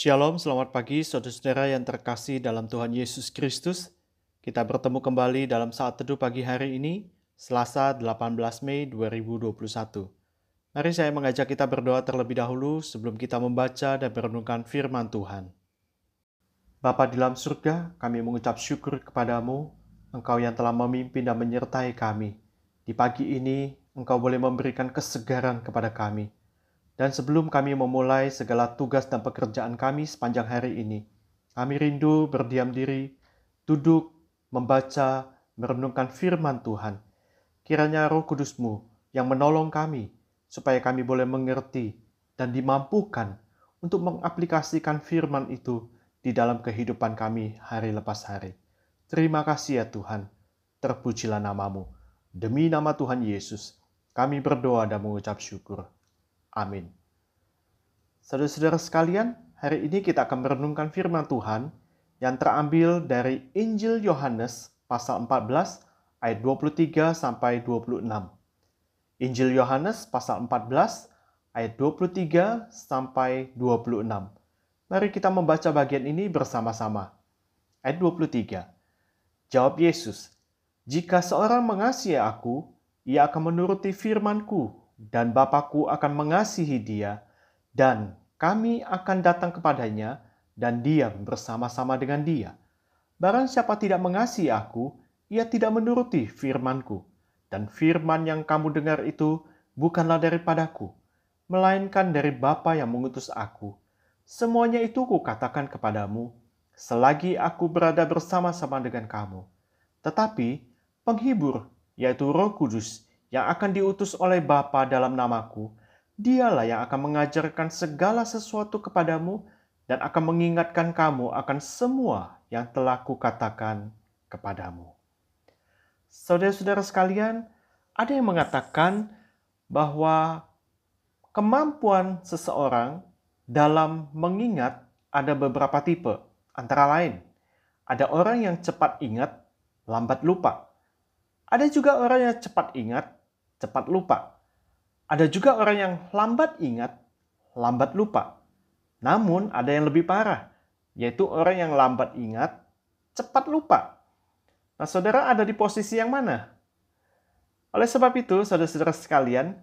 Shalom, selamat pagi saudara-saudara yang terkasih dalam Tuhan Yesus Kristus. Kita bertemu kembali dalam saat teduh pagi hari ini, Selasa 18 Mei 2021. Mari saya mengajak kita berdoa terlebih dahulu sebelum kita membaca dan merenungkan firman Tuhan. Bapa di dalam surga, kami mengucap syukur kepadamu, Engkau yang telah memimpin dan menyertai kami. Di pagi ini, Engkau boleh memberikan kesegaran kepada kami dan sebelum kami memulai segala tugas dan pekerjaan kami sepanjang hari ini, kami rindu berdiam diri, duduk, membaca, merenungkan firman Tuhan. Kiranya roh kudusmu yang menolong kami, supaya kami boleh mengerti dan dimampukan untuk mengaplikasikan firman itu di dalam kehidupan kami hari lepas hari. Terima kasih ya Tuhan, terpujilah namamu. Demi nama Tuhan Yesus, kami berdoa dan mengucap syukur. Amin. Saudara-saudara sekalian, hari ini kita akan merenungkan firman Tuhan yang terambil dari Injil Yohanes pasal 14 ayat 23 sampai 26. Injil Yohanes pasal 14 ayat 23 sampai 26. Mari kita membaca bagian ini bersama-sama. Ayat 23. Jawab Yesus, "Jika seorang mengasihi aku, ia akan menuruti firmanku dan Bapakku akan mengasihi dia, dan kami akan datang kepadanya dan diam bersama-sama dengan dia. Barang siapa tidak mengasihi aku, ia tidak menuruti firmanku. Dan firman yang kamu dengar itu bukanlah daripadaku, melainkan dari Bapa yang mengutus aku. Semuanya itu kukatakan kepadamu, selagi aku berada bersama-sama dengan kamu. Tetapi penghibur, yaitu roh kudus, yang akan diutus oleh Bapa dalam namaku, dialah yang akan mengajarkan segala sesuatu kepadamu dan akan mengingatkan kamu akan semua yang telah kukatakan kepadamu. Saudara-saudara sekalian, ada yang mengatakan bahwa kemampuan seseorang dalam mengingat ada beberapa tipe. Antara lain, ada orang yang cepat ingat, lambat lupa. Ada juga orang yang cepat ingat, cepat lupa. Ada juga orang yang lambat ingat, lambat lupa. Namun ada yang lebih parah, yaitu orang yang lambat ingat, cepat lupa. Nah, saudara ada di posisi yang mana? Oleh sebab itu, saudara-saudara sekalian,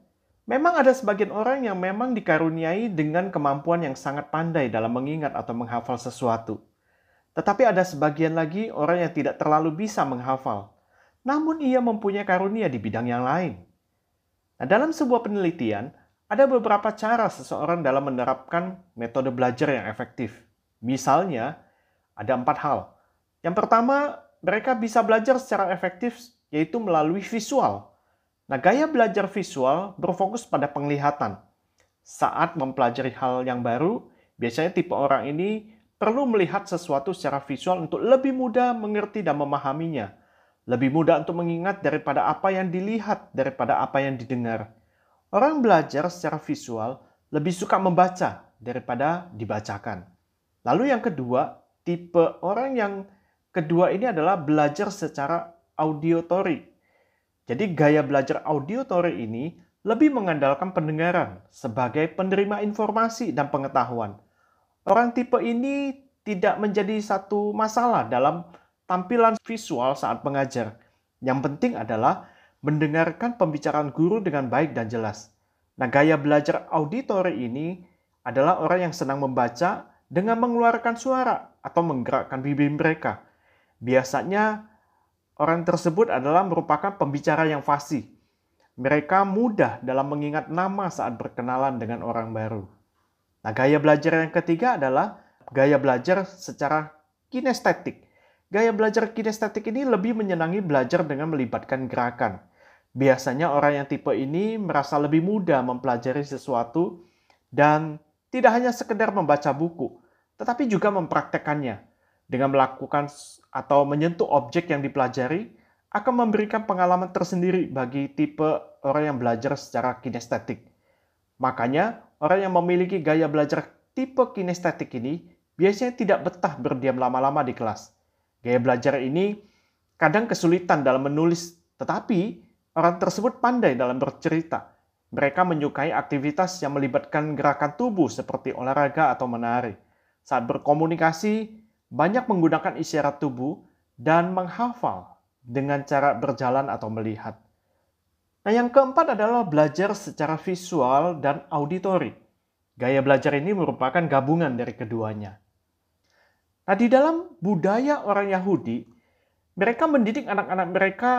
memang ada sebagian orang yang memang dikaruniai dengan kemampuan yang sangat pandai dalam mengingat atau menghafal sesuatu. Tetapi ada sebagian lagi orang yang tidak terlalu bisa menghafal, namun ia mempunyai karunia di bidang yang lain. Nah, dalam sebuah penelitian, ada beberapa cara seseorang dalam menerapkan metode belajar yang efektif. Misalnya, ada empat hal. Yang pertama, mereka bisa belajar secara efektif, yaitu melalui visual. Nah, gaya belajar visual berfokus pada penglihatan. Saat mempelajari hal yang baru, biasanya tipe orang ini perlu melihat sesuatu secara visual untuk lebih mudah mengerti dan memahaminya lebih mudah untuk mengingat daripada apa yang dilihat, daripada apa yang didengar. Orang belajar secara visual lebih suka membaca daripada dibacakan. Lalu yang kedua, tipe orang yang kedua ini adalah belajar secara auditory. Jadi gaya belajar auditory ini lebih mengandalkan pendengaran sebagai penerima informasi dan pengetahuan. Orang tipe ini tidak menjadi satu masalah dalam tampilan visual saat mengajar. Yang penting adalah mendengarkan pembicaraan guru dengan baik dan jelas. Nah, gaya belajar auditory ini adalah orang yang senang membaca dengan mengeluarkan suara atau menggerakkan bibir mereka. Biasanya orang tersebut adalah merupakan pembicara yang fasih. Mereka mudah dalam mengingat nama saat berkenalan dengan orang baru. Nah, gaya belajar yang ketiga adalah gaya belajar secara kinestetik. Gaya belajar kinestetik ini lebih menyenangi belajar dengan melibatkan gerakan. Biasanya orang yang tipe ini merasa lebih mudah mempelajari sesuatu dan tidak hanya sekedar membaca buku, tetapi juga mempraktekannya. Dengan melakukan atau menyentuh objek yang dipelajari, akan memberikan pengalaman tersendiri bagi tipe orang yang belajar secara kinestetik. Makanya, orang yang memiliki gaya belajar tipe kinestetik ini biasanya tidak betah berdiam lama-lama di kelas Gaya belajar ini kadang kesulitan dalam menulis, tetapi orang tersebut pandai dalam bercerita. Mereka menyukai aktivitas yang melibatkan gerakan tubuh seperti olahraga atau menari. saat berkomunikasi banyak menggunakan isyarat tubuh dan menghafal dengan cara berjalan atau melihat. Nah, yang keempat adalah belajar secara visual dan auditori. Gaya belajar ini merupakan gabungan dari keduanya. Nah, di dalam budaya orang Yahudi, mereka mendidik anak-anak mereka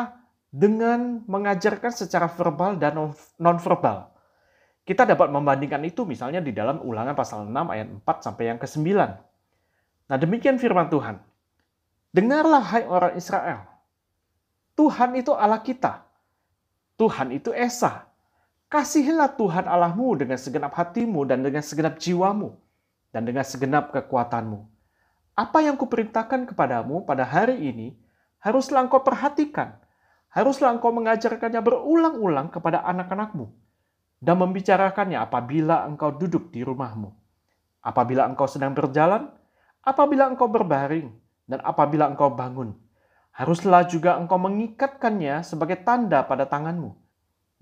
dengan mengajarkan secara verbal dan non-verbal. Kita dapat membandingkan itu misalnya di dalam ulangan pasal 6 ayat 4 sampai yang ke-9. Nah demikian firman Tuhan. Dengarlah hai orang Israel. Tuhan itu Allah kita. Tuhan itu Esa. Kasihilah Tuhan Allahmu dengan segenap hatimu dan dengan segenap jiwamu dan dengan segenap kekuatanmu. Apa yang kuperintahkan kepadamu pada hari ini haruslah engkau perhatikan. Haruslah engkau mengajarkannya berulang-ulang kepada anak-anakmu dan membicarakannya apabila engkau duduk di rumahmu, apabila engkau sedang berjalan, apabila engkau berbaring, dan apabila engkau bangun. Haruslah juga engkau mengikatkannya sebagai tanda pada tanganmu,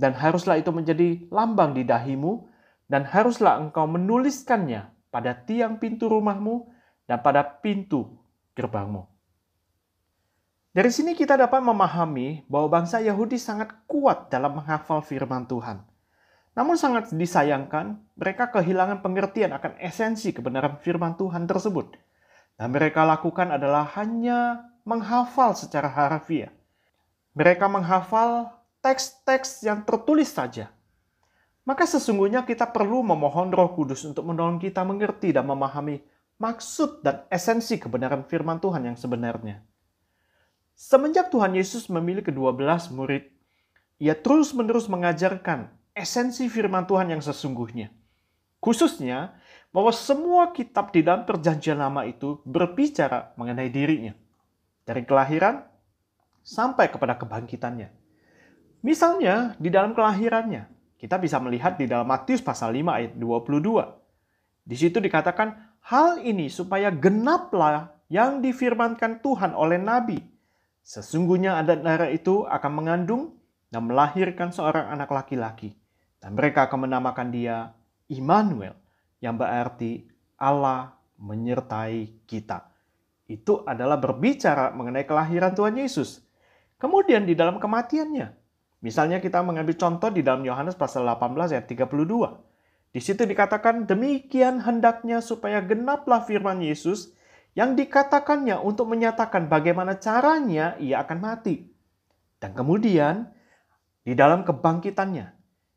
dan haruslah itu menjadi lambang di dahimu, dan haruslah engkau menuliskannya pada tiang pintu rumahmu dan pada pintu gerbangmu. Dari sini kita dapat memahami bahwa bangsa Yahudi sangat kuat dalam menghafal firman Tuhan namun sangat disayangkan, mereka kehilangan pengertian akan esensi kebenaran firman Tuhan tersebut. Dan mereka lakukan adalah hanya menghafal secara harfiah. Mereka menghafal teks-teks yang tertulis saja. Maka sesungguhnya kita perlu memohon roh kudus untuk menolong kita mengerti dan memahami maksud dan esensi kebenaran firman Tuhan yang sebenarnya. Semenjak Tuhan Yesus memilih kedua belas murid, ia terus-menerus mengajarkan esensi firman Tuhan yang sesungguhnya. Khususnya bahwa semua kitab di dalam perjanjian lama itu berbicara mengenai dirinya. Dari kelahiran sampai kepada kebangkitannya. Misalnya di dalam kelahirannya, kita bisa melihat di dalam Matius pasal 5 ayat 22. Di situ dikatakan, hal ini supaya genaplah yang difirmankan Tuhan oleh Nabi. Sesungguhnya adat darah itu akan mengandung dan melahirkan seorang anak laki-laki dan mereka akan menamakan dia Immanuel, yang berarti Allah menyertai kita. Itu adalah berbicara mengenai kelahiran Tuhan Yesus. Kemudian di dalam kematiannya. Misalnya kita mengambil contoh di dalam Yohanes pasal 18 ayat 32. Di situ dikatakan demikian hendaknya supaya genaplah firman Yesus yang dikatakannya untuk menyatakan bagaimana caranya ia akan mati. Dan kemudian di dalam kebangkitannya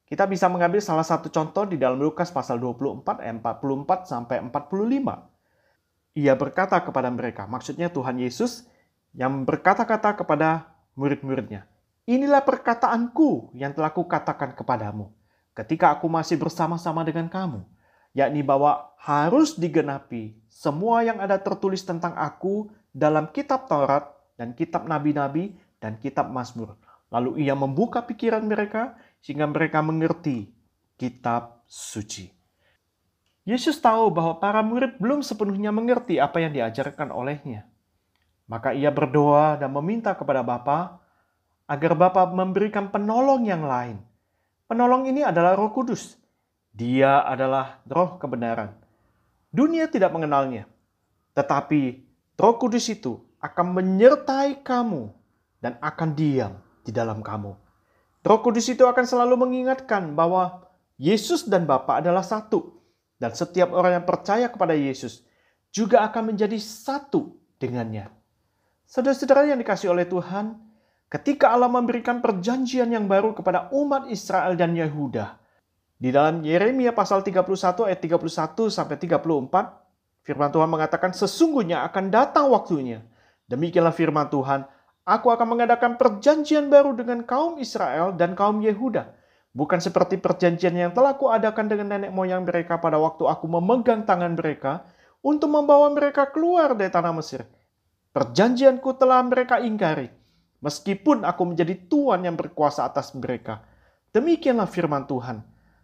kita bisa mengambil salah satu contoh di dalam Lukas pasal 24 ayat 44 sampai 45. Ia berkata kepada mereka, maksudnya Tuhan Yesus yang berkata-kata kepada murid-muridnya, Inilah perkataanku yang telah kukatakan kepadamu ketika aku masih bersama-sama dengan kamu, yakni bahwa harus digenapi semua yang ada tertulis tentang aku dalam kitab Taurat dan kitab nabi-nabi dan kitab Mazmur. Lalu ia membuka pikiran mereka sehingga mereka mengerti kitab suci. Yesus tahu bahwa para murid belum sepenuhnya mengerti apa yang diajarkan olehnya. Maka ia berdoa dan meminta kepada Bapa agar Bapa memberikan penolong yang lain. Penolong ini adalah Roh Kudus. Dia adalah roh kebenaran. Dunia tidak mengenalnya, tetapi Roh Kudus itu akan menyertai kamu dan akan diam di dalam kamu. Roh Kudus itu akan selalu mengingatkan bahwa Yesus dan Bapa adalah satu. Dan setiap orang yang percaya kepada Yesus juga akan menjadi satu dengannya. Saudara-saudara yang dikasih oleh Tuhan, ketika Allah memberikan perjanjian yang baru kepada umat Israel dan Yehuda, di dalam Yeremia pasal 31 ayat 31 sampai 34, firman Tuhan mengatakan sesungguhnya akan datang waktunya. Demikianlah firman Tuhan, Aku akan mengadakan perjanjian baru dengan kaum Israel dan kaum Yehuda. Bukan seperti perjanjian yang telah kuadakan dengan nenek moyang mereka pada waktu aku memegang tangan mereka untuk membawa mereka keluar dari tanah Mesir. Perjanjianku telah mereka ingkari, meskipun aku menjadi tuan yang berkuasa atas mereka. Demikianlah firman Tuhan.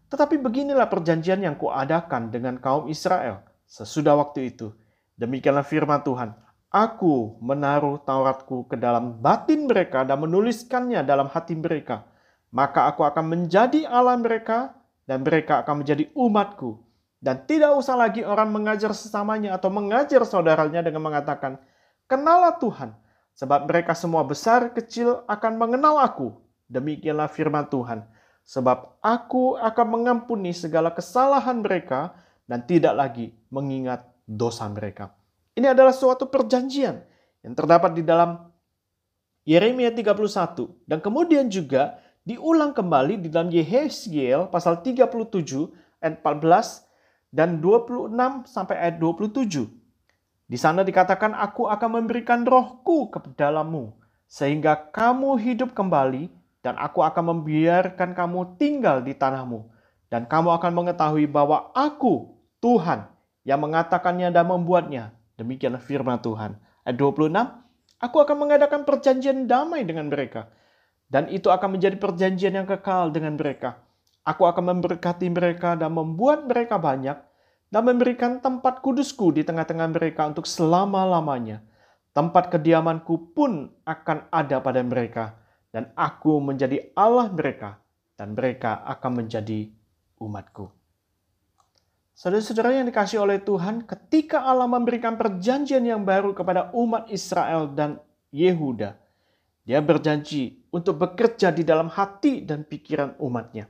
Tetapi beginilah perjanjian yang kuadakan dengan kaum Israel sesudah waktu itu. Demikianlah firman Tuhan. Aku menaruh Tauratku ke dalam batin mereka dan menuliskannya dalam hati mereka. Maka aku akan menjadi Allah mereka dan mereka akan menjadi umatku. Dan tidak usah lagi orang mengajar sesamanya atau mengajar saudaranya dengan mengatakan, Kenalah Tuhan, sebab mereka semua besar kecil akan mengenal aku. Demikianlah firman Tuhan. Sebab aku akan mengampuni segala kesalahan mereka dan tidak lagi mengingat dosa mereka. Ini adalah suatu perjanjian yang terdapat di dalam Yeremia 31 dan kemudian juga diulang kembali di dalam Yehezkiel pasal 37 ayat 14 dan 26 sampai ayat 27. Di sana dikatakan aku akan memberikan rohku ke dalammu sehingga kamu hidup kembali dan aku akan membiarkan kamu tinggal di tanahmu. Dan kamu akan mengetahui bahwa aku, Tuhan, yang mengatakannya dan membuatnya. Demikianlah firman Tuhan. Ayat 26, aku akan mengadakan perjanjian damai dengan mereka. Dan itu akan menjadi perjanjian yang kekal dengan mereka. Aku akan memberkati mereka dan membuat mereka banyak dan memberikan tempat kudusku di tengah-tengah mereka untuk selama-lamanya. Tempat kediamanku pun akan ada pada mereka dan aku menjadi Allah mereka, dan mereka akan menjadi umatku. Saudara-saudara yang dikasih oleh Tuhan, ketika Allah memberikan perjanjian yang baru kepada umat Israel dan Yehuda, dia berjanji untuk bekerja di dalam hati dan pikiran umatnya.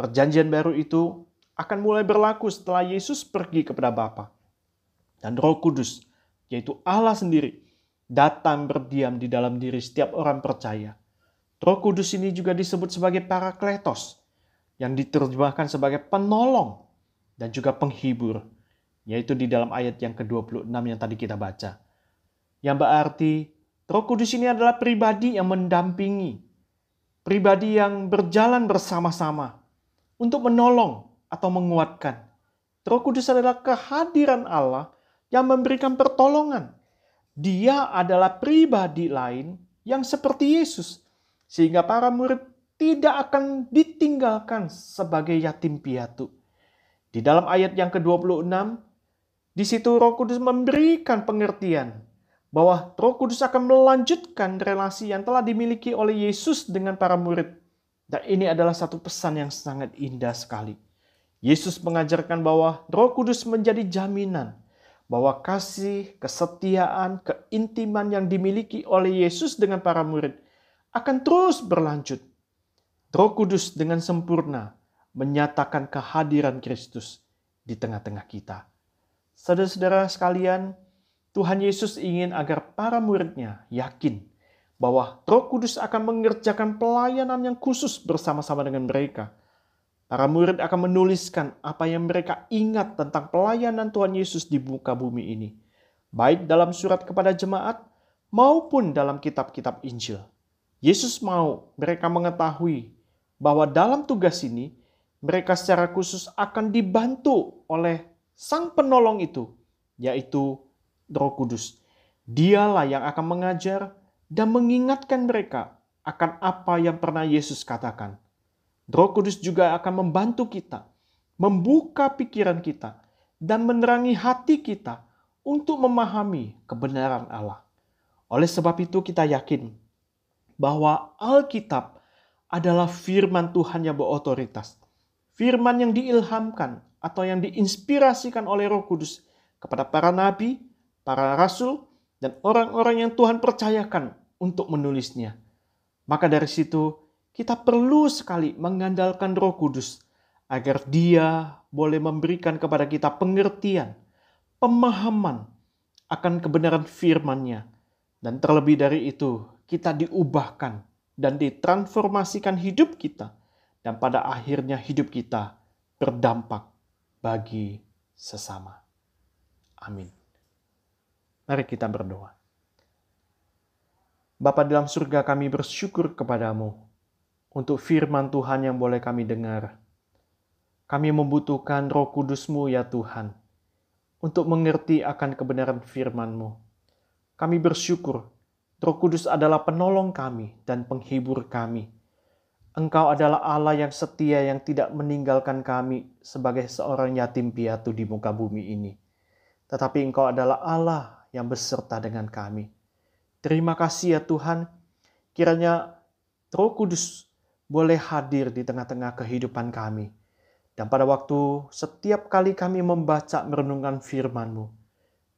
Perjanjian baru itu akan mulai berlaku setelah Yesus pergi kepada Bapa. Dan roh kudus, yaitu Allah sendiri, datang berdiam di dalam diri setiap orang percaya Roh Kudus ini juga disebut sebagai parakletos, yang diterjemahkan sebagai penolong dan juga penghibur, yaitu di dalam ayat yang ke-26 yang tadi kita baca. Yang berarti Roh Kudus ini adalah pribadi yang mendampingi, pribadi yang berjalan bersama-sama untuk menolong atau menguatkan. Roh Kudus adalah kehadiran Allah yang memberikan pertolongan. Dia adalah pribadi lain yang seperti Yesus sehingga para murid tidak akan ditinggalkan sebagai yatim piatu. Di dalam ayat yang ke-26, di situ Roh Kudus memberikan pengertian bahwa Roh Kudus akan melanjutkan relasi yang telah dimiliki oleh Yesus dengan para murid. Dan ini adalah satu pesan yang sangat indah sekali. Yesus mengajarkan bahwa Roh Kudus menjadi jaminan bahwa kasih, kesetiaan, keintiman yang dimiliki oleh Yesus dengan para murid – akan terus berlanjut. Roh Kudus dengan sempurna menyatakan kehadiran Kristus di tengah-tengah kita. Saudara-saudara sekalian, Tuhan Yesus ingin agar para muridnya yakin bahwa Roh Kudus akan mengerjakan pelayanan yang khusus bersama-sama dengan mereka. Para murid akan menuliskan apa yang mereka ingat tentang pelayanan Tuhan Yesus di muka bumi ini, baik dalam surat kepada jemaat maupun dalam kitab-kitab Injil. Yesus mau mereka mengetahui bahwa dalam tugas ini mereka secara khusus akan dibantu oleh Sang Penolong itu, yaitu Roh Kudus. Dialah yang akan mengajar dan mengingatkan mereka akan apa yang pernah Yesus katakan. Roh Kudus juga akan membantu kita, membuka pikiran kita, dan menerangi hati kita untuk memahami kebenaran Allah. Oleh sebab itu kita yakin bahwa Alkitab adalah firman Tuhan yang berotoritas. Firman yang diilhamkan atau yang diinspirasikan oleh Roh Kudus kepada para nabi, para rasul, dan orang-orang yang Tuhan percayakan untuk menulisnya. Maka dari situ kita perlu sekali mengandalkan Roh Kudus agar Dia boleh memberikan kepada kita pengertian, pemahaman akan kebenaran firman-Nya. Dan terlebih dari itu, kita diubahkan dan ditransformasikan hidup kita, dan pada akhirnya hidup kita berdampak bagi sesama. Amin. Mari kita berdoa. Bapa dalam surga kami bersyukur kepadamu untuk firman Tuhan yang boleh kami dengar. Kami membutuhkan roh kudusmu ya Tuhan, untuk mengerti akan kebenaran firman-Mu. Kami bersyukur Roh Kudus adalah penolong kami dan penghibur kami. Engkau adalah Allah yang setia yang tidak meninggalkan kami sebagai seorang yatim piatu di muka bumi ini. Tetapi Engkau adalah Allah yang beserta dengan kami. Terima kasih ya Tuhan, kiranya Roh Kudus boleh hadir di tengah-tengah kehidupan kami. Dan pada waktu setiap kali kami membaca merenungkan firman-Mu,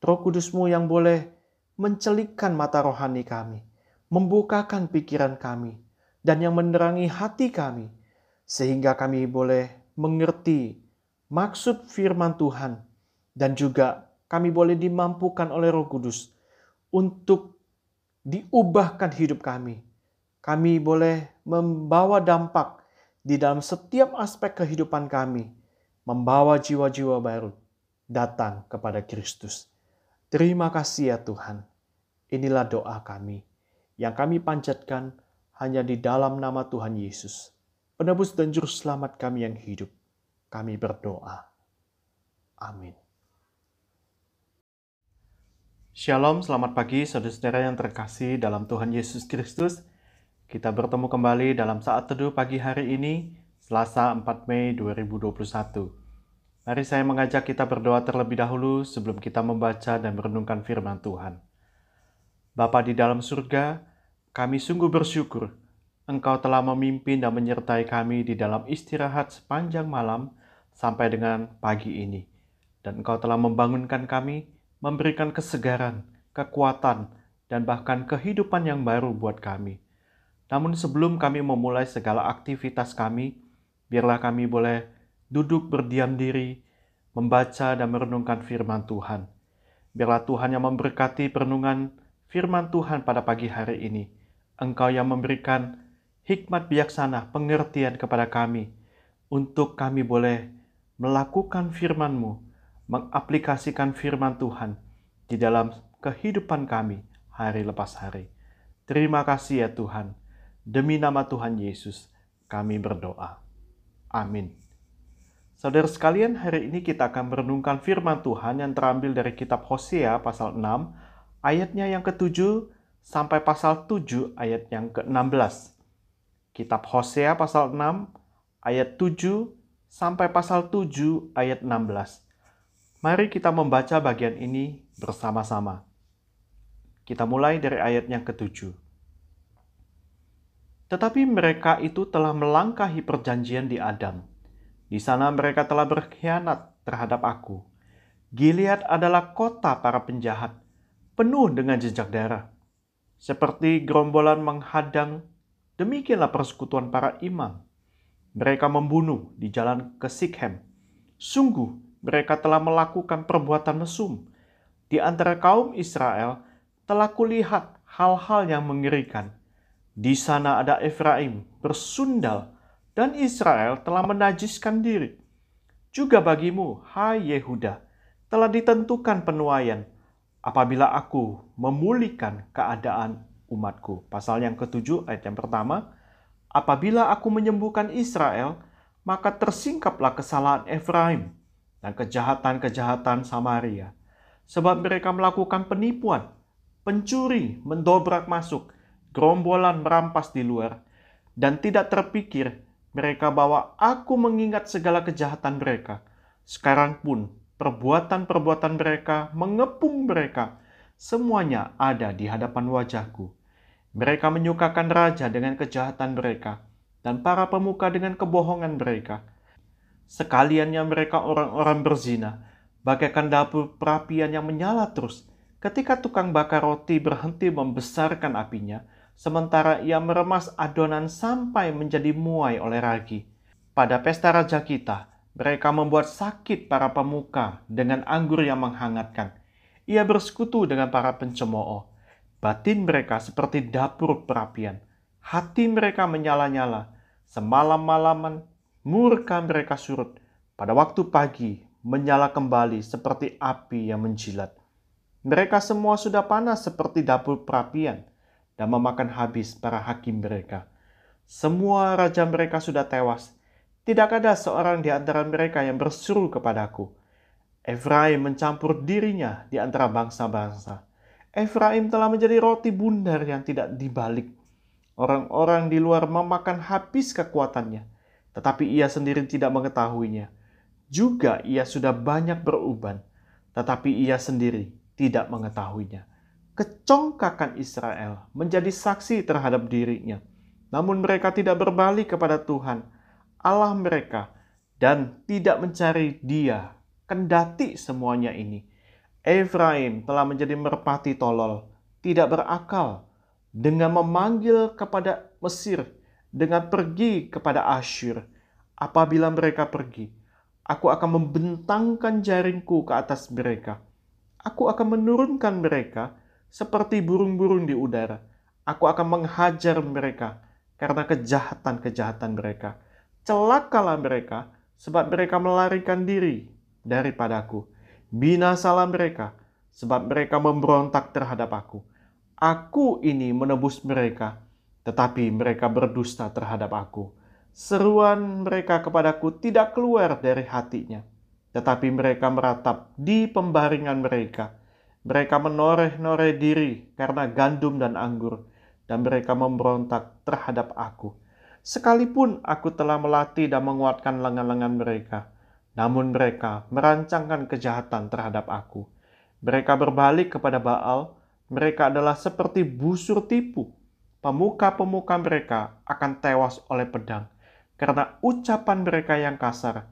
Roh Kudus-Mu yang boleh mencelikkan mata rohani kami, membukakan pikiran kami, dan yang menerangi hati kami, sehingga kami boleh mengerti maksud firman Tuhan, dan juga kami boleh dimampukan oleh Roh Kudus untuk diubahkan hidup kami. Kami boleh membawa dampak di dalam setiap aspek kehidupan kami, membawa jiwa-jiwa baru datang kepada Kristus. Terima kasih ya Tuhan. Inilah doa kami yang kami panjatkan hanya di dalam nama Tuhan Yesus, penebus dan juru selamat kami yang hidup. Kami berdoa. Amin. Shalom, selamat pagi saudara-saudara yang terkasih dalam Tuhan Yesus Kristus. Kita bertemu kembali dalam saat teduh pagi hari ini, Selasa 4 Mei 2021. Mari saya mengajak kita berdoa terlebih dahulu sebelum kita membaca dan merenungkan firman Tuhan. Bapa di dalam surga, kami sungguh bersyukur Engkau telah memimpin dan menyertai kami di dalam istirahat sepanjang malam sampai dengan pagi ini. Dan Engkau telah membangunkan kami, memberikan kesegaran, kekuatan, dan bahkan kehidupan yang baru buat kami. Namun sebelum kami memulai segala aktivitas kami, biarlah kami boleh duduk berdiam diri, membaca dan merenungkan firman Tuhan. Biarlah Tuhan yang memberkati perenungan firman Tuhan pada pagi hari ini. Engkau yang memberikan hikmat bijaksana, pengertian kepada kami, untuk kami boleh melakukan firman-Mu, mengaplikasikan firman Tuhan di dalam kehidupan kami hari lepas hari. Terima kasih ya Tuhan. Demi nama Tuhan Yesus, kami berdoa. Amin. Saudara sekalian, hari ini kita akan merenungkan firman Tuhan yang terambil dari kitab Hosea pasal 6, ayatnya yang ke-7 sampai pasal 7 ayat yang ke-16. Kitab Hosea pasal 6 ayat 7 sampai pasal 7 ayat 16. Mari kita membaca bagian ini bersama-sama. Kita mulai dari ayat yang ke-7. Tetapi mereka itu telah melangkahi perjanjian di Adam. Di sana mereka telah berkhianat terhadap aku. Gilead adalah kota para penjahat, penuh dengan jejak darah. Seperti gerombolan menghadang, demikianlah persekutuan para imam. Mereka membunuh di jalan ke Sikhem. Sungguh, mereka telah melakukan perbuatan mesum. Di antara kaum Israel, telah kulihat hal-hal yang mengerikan di sana ada Efraim bersundal dan Israel telah menajiskan diri. Juga bagimu, hai Yehuda, telah ditentukan penuaian apabila aku memulihkan keadaan umatku. Pasal yang ketujuh ayat yang pertama, apabila aku menyembuhkan Israel, maka tersingkaplah kesalahan Efraim dan kejahatan-kejahatan Samaria. Sebab mereka melakukan penipuan, pencuri, mendobrak masuk, gerombolan merampas di luar, dan tidak terpikir mereka bahwa aku mengingat segala kejahatan mereka. Sekarang pun perbuatan-perbuatan mereka mengepung mereka. Semuanya ada di hadapan wajahku. Mereka menyukakan raja dengan kejahatan mereka, dan para pemuka dengan kebohongan mereka. Sekaliannya mereka orang-orang berzina, bagaikan dapur perapian yang menyala terus. Ketika tukang bakar roti berhenti membesarkan apinya, sementara ia meremas adonan sampai menjadi muai oleh ragi. Pada pesta raja kita, mereka membuat sakit para pemuka dengan anggur yang menghangatkan. Ia bersekutu dengan para pencemooh. Batin mereka seperti dapur perapian. Hati mereka menyala-nyala. Semalam-malaman murka mereka surut. Pada waktu pagi menyala kembali seperti api yang menjilat. Mereka semua sudah panas seperti dapur perapian dan memakan habis para hakim mereka. Semua raja mereka sudah tewas. Tidak ada seorang di antara mereka yang berseru kepadaku. Efraim mencampur dirinya di antara bangsa-bangsa. Efraim telah menjadi roti bundar yang tidak dibalik. Orang-orang di luar memakan habis kekuatannya, tetapi ia sendiri tidak mengetahuinya. Juga ia sudah banyak beruban, tetapi ia sendiri tidak mengetahuinya kecongkakan Israel menjadi saksi terhadap dirinya. Namun mereka tidak berbalik kepada Tuhan, Allah mereka, dan tidak mencari dia. Kendati semuanya ini. Efraim telah menjadi merpati tolol, tidak berakal, dengan memanggil kepada Mesir, dengan pergi kepada Asyur. Apabila mereka pergi, aku akan membentangkan jaringku ke atas mereka. Aku akan menurunkan mereka seperti burung-burung di udara. Aku akan menghajar mereka karena kejahatan-kejahatan mereka. Celakalah mereka sebab mereka melarikan diri daripadaku. Binasalah mereka sebab mereka memberontak terhadap aku. Aku ini menebus mereka, tetapi mereka berdusta terhadap aku. Seruan mereka kepadaku tidak keluar dari hatinya, tetapi mereka meratap di pembaringan mereka. Mereka menoreh-noreh diri karena gandum dan anggur, dan mereka memberontak terhadap aku. Sekalipun aku telah melatih dan menguatkan lengan-lengan mereka, namun mereka merancangkan kejahatan terhadap aku. Mereka berbalik kepada Baal, mereka adalah seperti busur tipu. Pemuka-pemuka mereka akan tewas oleh pedang, karena ucapan mereka yang kasar.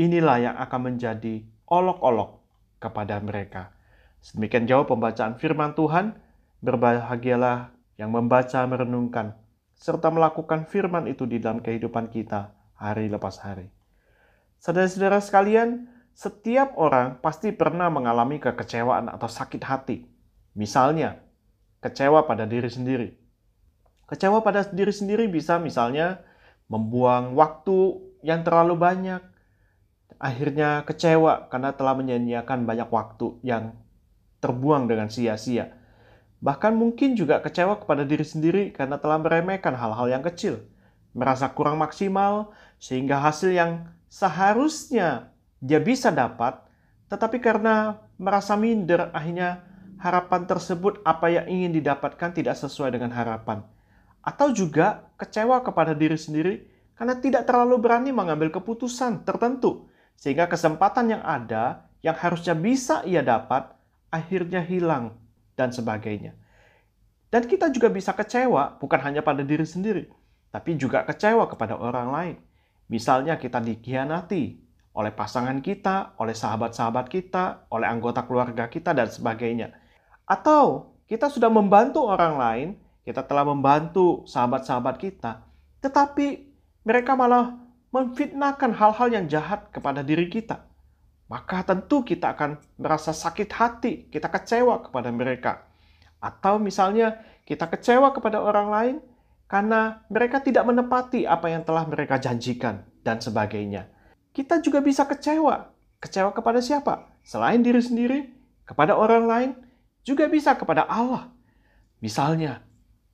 Inilah yang akan menjadi olok-olok kepada mereka. Sedemikian jauh pembacaan firman Tuhan. Berbahagialah yang membaca merenungkan serta melakukan firman itu di dalam kehidupan kita hari lepas hari. Saudara-saudara sekalian, setiap orang pasti pernah mengalami kekecewaan atau sakit hati. Misalnya, kecewa pada diri sendiri. Kecewa pada diri sendiri bisa misalnya membuang waktu yang terlalu banyak. Akhirnya kecewa karena telah menyanyiakan banyak waktu yang terbuang dengan sia-sia Bahkan mungkin juga kecewa kepada diri sendiri karena telah meremehkan hal-hal yang kecil, merasa kurang maksimal, sehingga hasil yang seharusnya dia bisa dapat, tetapi karena merasa minder, akhirnya harapan tersebut apa yang ingin didapatkan tidak sesuai dengan harapan. Atau juga kecewa kepada diri sendiri karena tidak terlalu berani mengambil keputusan tertentu, sehingga kesempatan yang ada yang harusnya bisa ia dapat akhirnya hilang dan sebagainya. Dan kita juga bisa kecewa bukan hanya pada diri sendiri, tapi juga kecewa kepada orang lain. Misalnya kita dikhianati oleh pasangan kita, oleh sahabat-sahabat kita, oleh anggota keluarga kita, dan sebagainya. Atau kita sudah membantu orang lain, kita telah membantu sahabat-sahabat kita, tetapi mereka malah memfitnahkan hal-hal yang jahat kepada diri kita maka tentu kita akan merasa sakit hati, kita kecewa kepada mereka. Atau misalnya kita kecewa kepada orang lain karena mereka tidak menepati apa yang telah mereka janjikan dan sebagainya. Kita juga bisa kecewa. Kecewa kepada siapa? Selain diri sendiri, kepada orang lain, juga bisa kepada Allah. Misalnya,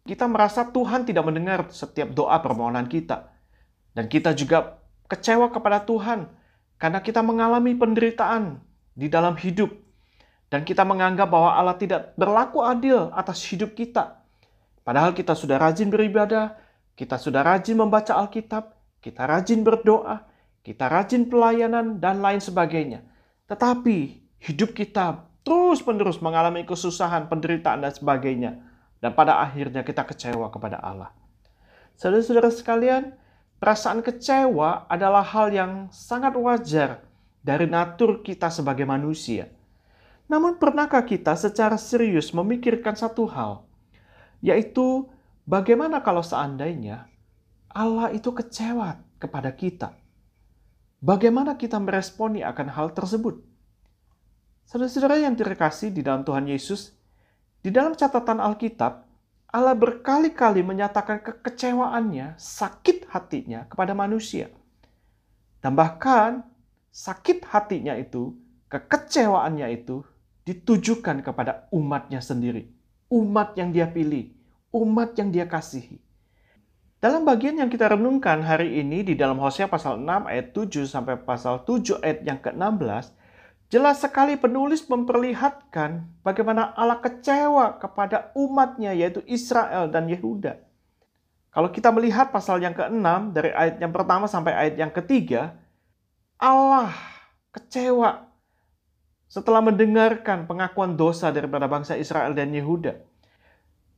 kita merasa Tuhan tidak mendengar setiap doa permohonan kita. Dan kita juga kecewa kepada Tuhan karena kita mengalami penderitaan di dalam hidup dan kita menganggap bahwa Allah tidak berlaku adil atas hidup kita. Padahal kita sudah rajin beribadah, kita sudah rajin membaca Alkitab, kita rajin berdoa, kita rajin pelayanan dan lain sebagainya. Tetapi hidup kita terus-menerus mengalami kesusahan, penderitaan dan sebagainya. Dan pada akhirnya kita kecewa kepada Allah. Saudara-saudara sekalian, Perasaan kecewa adalah hal yang sangat wajar dari natur kita sebagai manusia. Namun, pernahkah kita secara serius memikirkan satu hal, yaitu bagaimana kalau seandainya Allah itu kecewa kepada kita? Bagaimana kita meresponi akan hal tersebut? Saudara-saudara yang terkasih di dalam Tuhan Yesus, di dalam catatan Alkitab, Allah berkali-kali menyatakan kekecewaannya, sakit hatinya kepada manusia. Dan bahkan sakit hatinya itu, kekecewaannya itu ditujukan kepada umatnya sendiri. Umat yang dia pilih, umat yang dia kasihi. Dalam bagian yang kita renungkan hari ini di dalam Hosea pasal 6 ayat 7 sampai pasal 7 ayat yang ke-16, Jelas sekali penulis memperlihatkan bagaimana Allah kecewa kepada umatnya yaitu Israel dan Yehuda. Kalau kita melihat pasal yang ke-6 dari ayat yang pertama sampai ayat yang ketiga, Allah kecewa setelah mendengarkan pengakuan dosa daripada bangsa Israel dan Yehuda.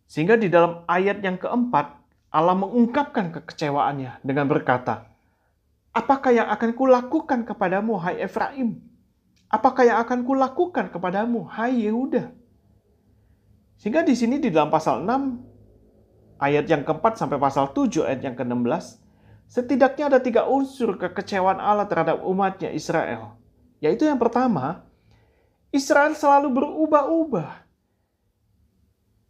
Sehingga di dalam ayat yang keempat, Allah mengungkapkan kekecewaannya dengan berkata, Apakah yang akan kulakukan kepadamu, hai Efraim? Apakah yang akan kulakukan kepadamu, hai Yehuda? Sehingga di sini di dalam pasal 6 ayat yang keempat sampai pasal 7 ayat yang ke-16 setidaknya ada tiga unsur kekecewaan Allah terhadap umatnya Israel. Yaitu yang pertama, Israel selalu berubah-ubah.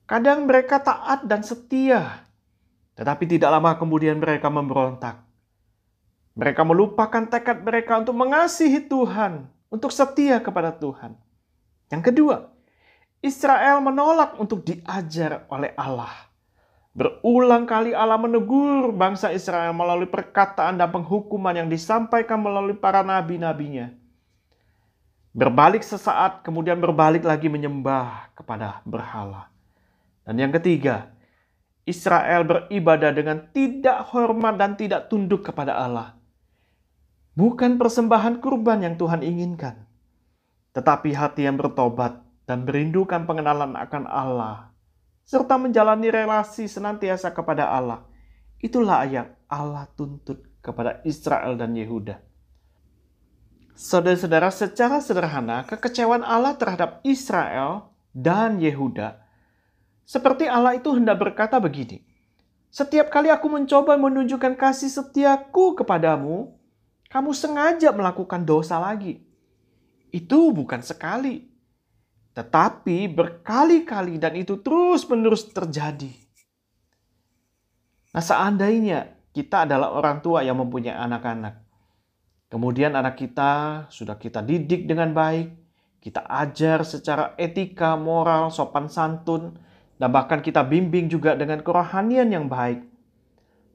Kadang mereka taat dan setia, tetapi tidak lama kemudian mereka memberontak. Mereka melupakan tekad mereka untuk mengasihi Tuhan, untuk setia kepada Tuhan. Yang kedua, Israel menolak untuk diajar oleh Allah. Berulang kali Allah menegur bangsa Israel melalui perkataan dan penghukuman yang disampaikan melalui para nabi-nabinya. Berbalik sesaat, kemudian berbalik lagi menyembah kepada berhala. Dan yang ketiga, Israel beribadah dengan tidak hormat dan tidak tunduk kepada Allah. Bukan persembahan kurban yang Tuhan inginkan, tetapi hati yang bertobat dan merindukan pengenalan akan Allah, serta menjalani relasi senantiasa kepada Allah. Itulah yang Allah tuntut kepada Israel dan Yehuda. Saudara-saudara, secara sederhana, kekecewaan Allah terhadap Israel dan Yehuda seperti Allah itu hendak berkata begini, setiap kali aku mencoba menunjukkan kasih setiaku kepadamu, kamu sengaja melakukan dosa lagi. Itu bukan sekali, tetapi berkali-kali dan itu terus-menerus terjadi. Nah, seandainya kita adalah orang tua yang mempunyai anak-anak, kemudian anak kita sudah kita didik dengan baik, kita ajar secara etika, moral, sopan santun, dan bahkan kita bimbing juga dengan kerohanian yang baik.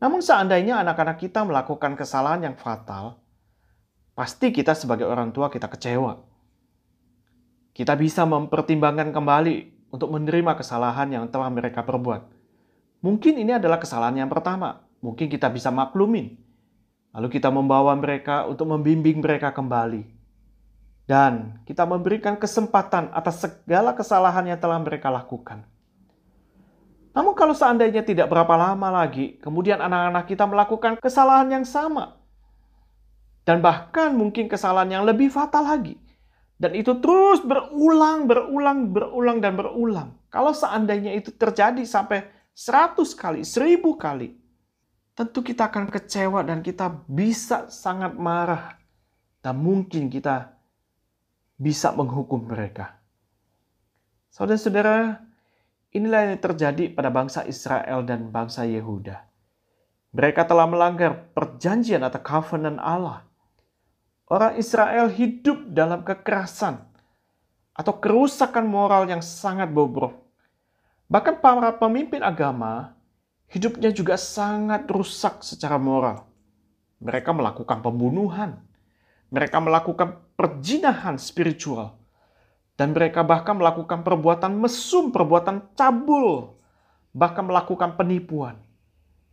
Namun seandainya anak-anak kita melakukan kesalahan yang fatal, pasti kita sebagai orang tua kita kecewa. Kita bisa mempertimbangkan kembali untuk menerima kesalahan yang telah mereka perbuat. Mungkin ini adalah kesalahan yang pertama. Mungkin kita bisa maklumin. Lalu kita membawa mereka untuk membimbing mereka kembali. Dan kita memberikan kesempatan atas segala kesalahan yang telah mereka lakukan. Namun kalau seandainya tidak berapa lama lagi, kemudian anak-anak kita melakukan kesalahan yang sama. Dan bahkan mungkin kesalahan yang lebih fatal lagi. Dan itu terus berulang, berulang, berulang, dan berulang. Kalau seandainya itu terjadi sampai seratus kali, seribu kali, tentu kita akan kecewa dan kita bisa sangat marah. Dan mungkin kita bisa menghukum mereka. Saudara-saudara, Inilah yang terjadi pada bangsa Israel dan bangsa Yehuda. Mereka telah melanggar perjanjian atau covenant Allah. Orang Israel hidup dalam kekerasan atau kerusakan moral yang sangat bobrok. Bahkan para pemimpin agama hidupnya juga sangat rusak secara moral. Mereka melakukan pembunuhan, mereka melakukan perjinahan spiritual, dan mereka bahkan melakukan perbuatan mesum, perbuatan cabul, bahkan melakukan penipuan.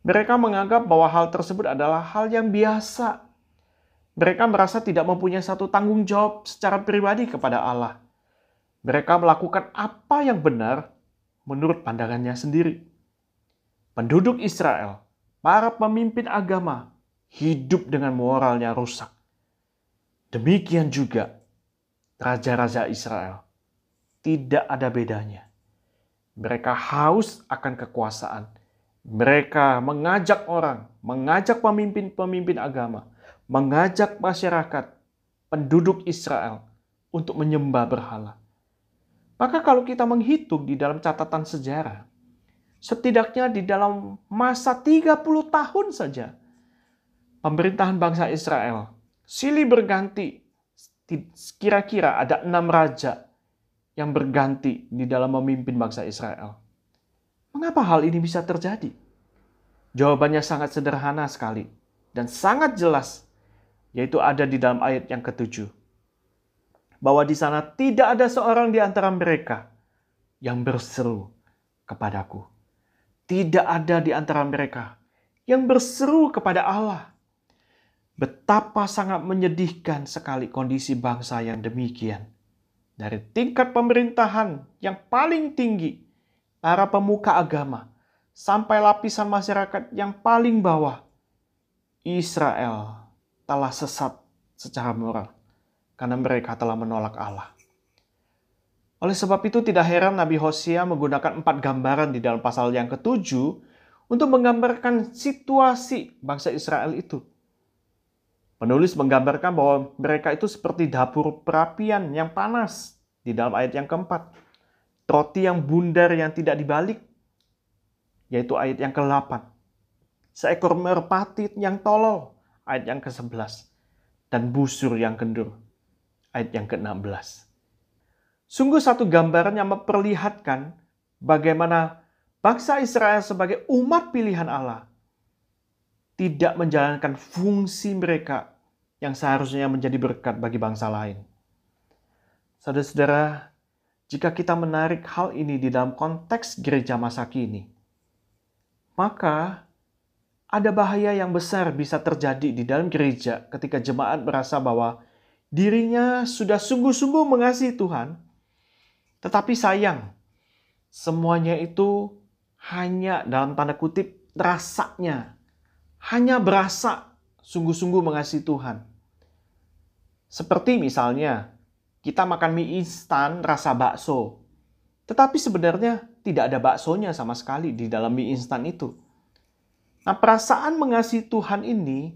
Mereka menganggap bahwa hal tersebut adalah hal yang biasa. Mereka merasa tidak mempunyai satu tanggung jawab secara pribadi kepada Allah. Mereka melakukan apa yang benar menurut pandangannya sendiri. Penduduk Israel, para pemimpin agama, hidup dengan moralnya rusak. Demikian juga raja-raja Israel. Tidak ada bedanya. Mereka haus akan kekuasaan. Mereka mengajak orang, mengajak pemimpin-pemimpin agama, mengajak masyarakat, penduduk Israel untuk menyembah berhala. Maka kalau kita menghitung di dalam catatan sejarah, setidaknya di dalam masa 30 tahun saja, pemerintahan bangsa Israel silih berganti kira-kira ada enam raja yang berganti di dalam memimpin bangsa Israel. Mengapa hal ini bisa terjadi? Jawabannya sangat sederhana sekali dan sangat jelas, yaitu ada di dalam ayat yang ketujuh. Bahwa di sana tidak ada seorang di antara mereka yang berseru kepadaku. Tidak ada di antara mereka yang berseru kepada Allah. Betapa sangat menyedihkan sekali kondisi bangsa yang demikian. Dari tingkat pemerintahan yang paling tinggi, para pemuka agama, sampai lapisan masyarakat yang paling bawah, Israel telah sesat secara moral karena mereka telah menolak Allah. Oleh sebab itu tidak heran Nabi Hosea menggunakan empat gambaran di dalam pasal yang ketujuh untuk menggambarkan situasi bangsa Israel itu. Penulis menggambarkan bahwa mereka itu seperti dapur perapian yang panas di dalam ayat yang keempat. Roti yang bundar yang tidak dibalik, yaitu ayat yang ke-8. Seekor merpati yang tolol, ayat yang ke-11. Dan busur yang kendur, ayat yang ke-16. Sungguh satu gambaran yang memperlihatkan bagaimana bangsa Israel sebagai umat pilihan Allah tidak menjalankan fungsi mereka yang seharusnya menjadi berkat bagi bangsa lain. Saudara-saudara, jika kita menarik hal ini di dalam konteks gereja masa kini, maka ada bahaya yang besar bisa terjadi di dalam gereja ketika jemaat merasa bahwa dirinya sudah sungguh-sungguh mengasihi Tuhan, tetapi sayang, semuanya itu hanya dalam tanda kutip rasanya, hanya berasa sungguh-sungguh mengasihi Tuhan. Seperti misalnya, kita makan mie instan rasa bakso. Tetapi sebenarnya tidak ada baksonya sama sekali di dalam mie instan itu. Nah, perasaan mengasihi Tuhan ini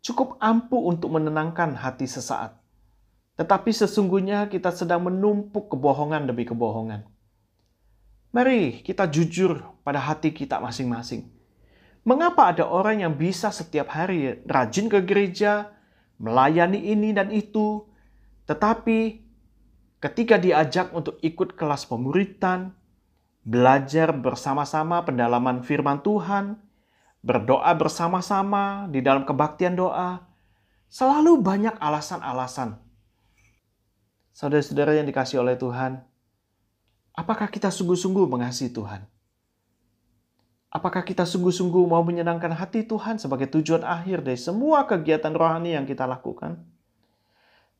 cukup ampuh untuk menenangkan hati sesaat. Tetapi sesungguhnya kita sedang menumpuk kebohongan demi kebohongan. Mari kita jujur pada hati kita masing-masing. Mengapa ada orang yang bisa setiap hari rajin ke gereja, melayani ini dan itu, tetapi ketika diajak untuk ikut kelas pemuritan, belajar bersama-sama pendalaman firman Tuhan, berdoa bersama-sama di dalam kebaktian doa, selalu banyak alasan-alasan. Saudara-saudara yang dikasih oleh Tuhan, apakah kita sungguh-sungguh mengasihi Tuhan? Apakah kita sungguh-sungguh mau menyenangkan hati Tuhan sebagai tujuan akhir dari semua kegiatan rohani yang kita lakukan?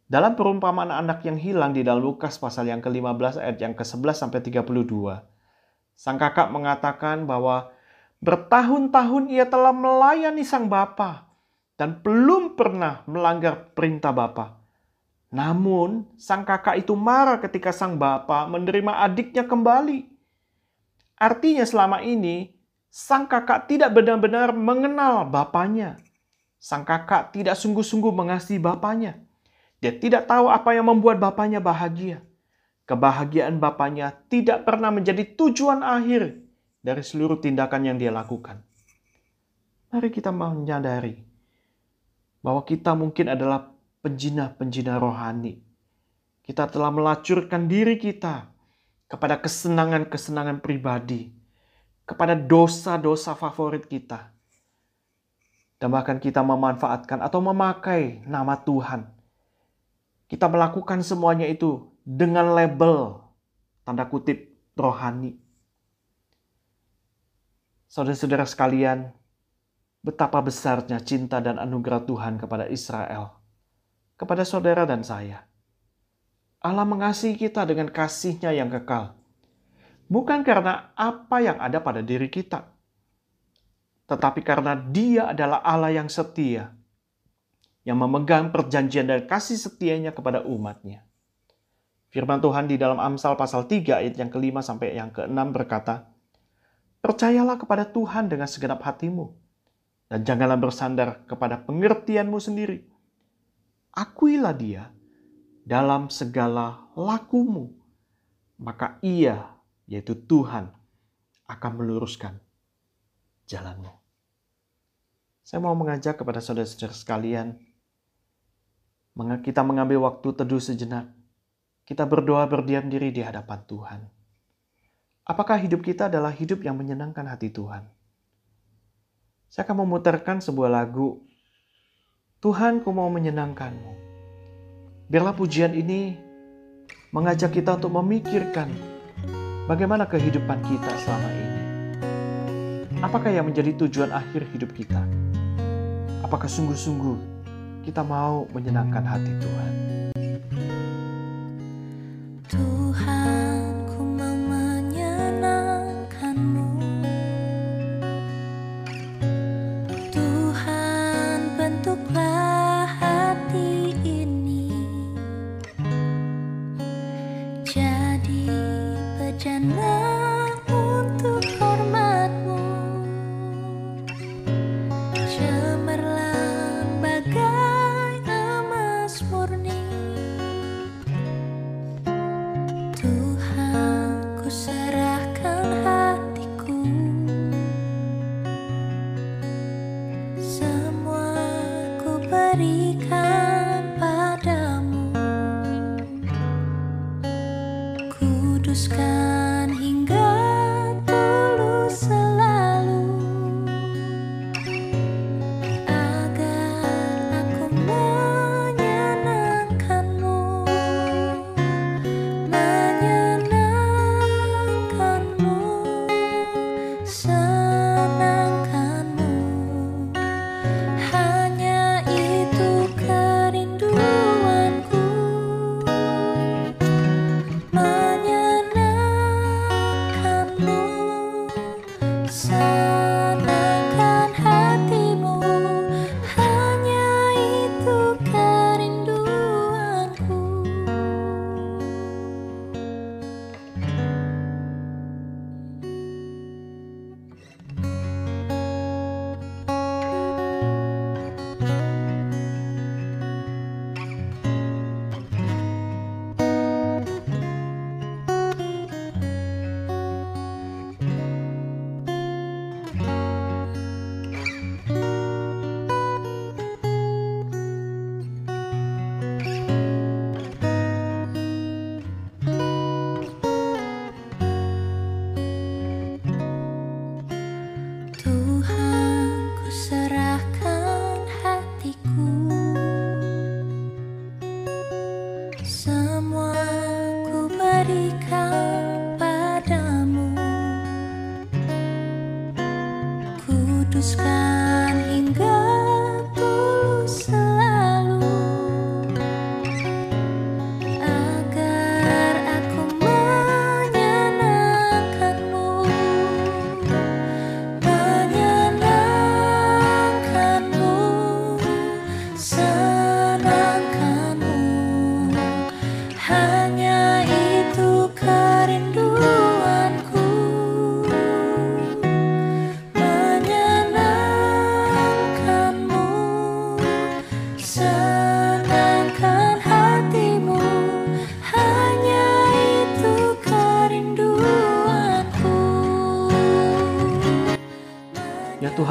Dalam perumpamaan anak yang hilang di dalam Lukas pasal yang ke-15 ayat yang ke-11 sampai 32, sang kakak mengatakan bahwa bertahun-tahun ia telah melayani sang bapa dan belum pernah melanggar perintah bapa. Namun, sang kakak itu marah ketika sang bapa menerima adiknya kembali. Artinya selama ini, sang kakak tidak benar-benar mengenal bapaknya. Sang kakak tidak sungguh-sungguh mengasihi bapaknya. Dia tidak tahu apa yang membuat bapaknya bahagia. Kebahagiaan bapaknya tidak pernah menjadi tujuan akhir dari seluruh tindakan yang dia lakukan. Mari kita menyadari bahwa kita mungkin adalah penjina-penjina rohani. Kita telah melacurkan diri kita kepada kesenangan-kesenangan pribadi, kepada dosa-dosa favorit kita. Dan bahkan kita memanfaatkan atau memakai nama Tuhan kita melakukan semuanya itu dengan label tanda kutip rohani. Saudara-saudara sekalian, betapa besarnya cinta dan anugerah Tuhan kepada Israel, kepada saudara dan saya. Allah mengasihi kita dengan kasihnya yang kekal. Bukan karena apa yang ada pada diri kita, tetapi karena Dia adalah Allah yang setia yang memegang perjanjian dan kasih setianya kepada umatnya. Firman Tuhan di dalam Amsal pasal 3 ayat yang kelima sampai yang keenam berkata, Percayalah kepada Tuhan dengan segenap hatimu, dan janganlah bersandar kepada pengertianmu sendiri. Akuilah dia dalam segala lakumu, maka ia, yaitu Tuhan, akan meluruskan jalanmu. Saya mau mengajak kepada saudara-saudara sekalian kita mengambil waktu teduh sejenak. Kita berdoa berdiam diri di hadapan Tuhan. Apakah hidup kita adalah hidup yang menyenangkan hati Tuhan? Saya akan memutarkan sebuah lagu. Tuhan, ku mau menyenangkanmu. Biarlah pujian ini mengajak kita untuk memikirkan bagaimana kehidupan kita selama ini. Apakah yang menjadi tujuan akhir hidup kita? Apakah sungguh-sungguh kita mau menyenangkan hati Tuhan. Tuhan, sun.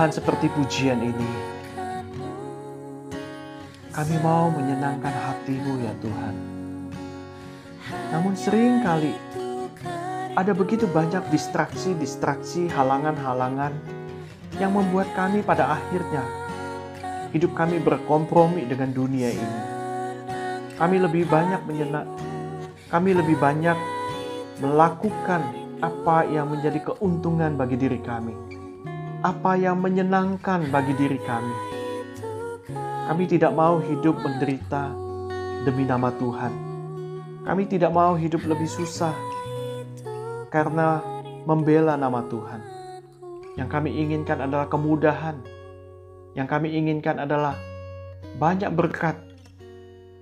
Tuhan, seperti pujian ini, kami mau menyenangkan hatimu ya Tuhan. Namun sering kali ada begitu banyak distraksi-distraksi, halangan-halangan yang membuat kami pada akhirnya hidup kami berkompromi dengan dunia ini. Kami lebih banyak menyenang, kami lebih banyak melakukan apa yang menjadi keuntungan bagi diri kami, apa yang menyenangkan bagi diri kami. Kami tidak mau hidup menderita demi nama Tuhan. Kami tidak mau hidup lebih susah karena membela nama Tuhan. Yang kami inginkan adalah kemudahan. Yang kami inginkan adalah banyak berkat.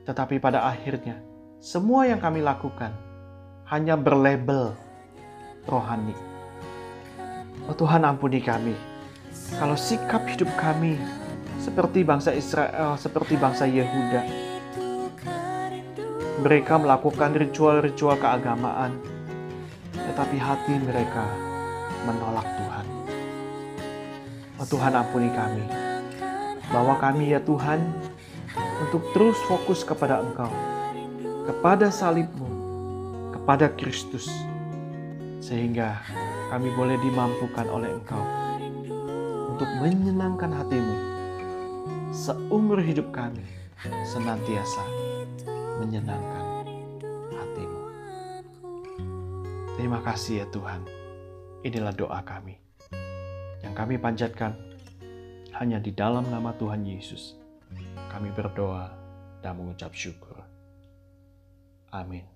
Tetapi pada akhirnya, semua yang kami lakukan hanya berlabel rohani. Oh Tuhan ampuni kami. Kalau sikap hidup kami seperti bangsa Israel, seperti bangsa Yehuda. Mereka melakukan ritual-ritual keagamaan, tetapi hati mereka menolak Tuhan. Oh Tuhan ampuni kami. Bawa kami ya Tuhan untuk terus fokus kepada Engkau, kepada salibmu, kepada Kristus. Sehingga kami boleh dimampukan oleh Engkau untuk menyenangkan hatimu seumur hidup kami senantiasa menyenangkan hatimu. Terima kasih ya Tuhan. Inilah doa kami yang kami panjatkan hanya di dalam nama Tuhan Yesus. Kami berdoa dan mengucap syukur. Amin.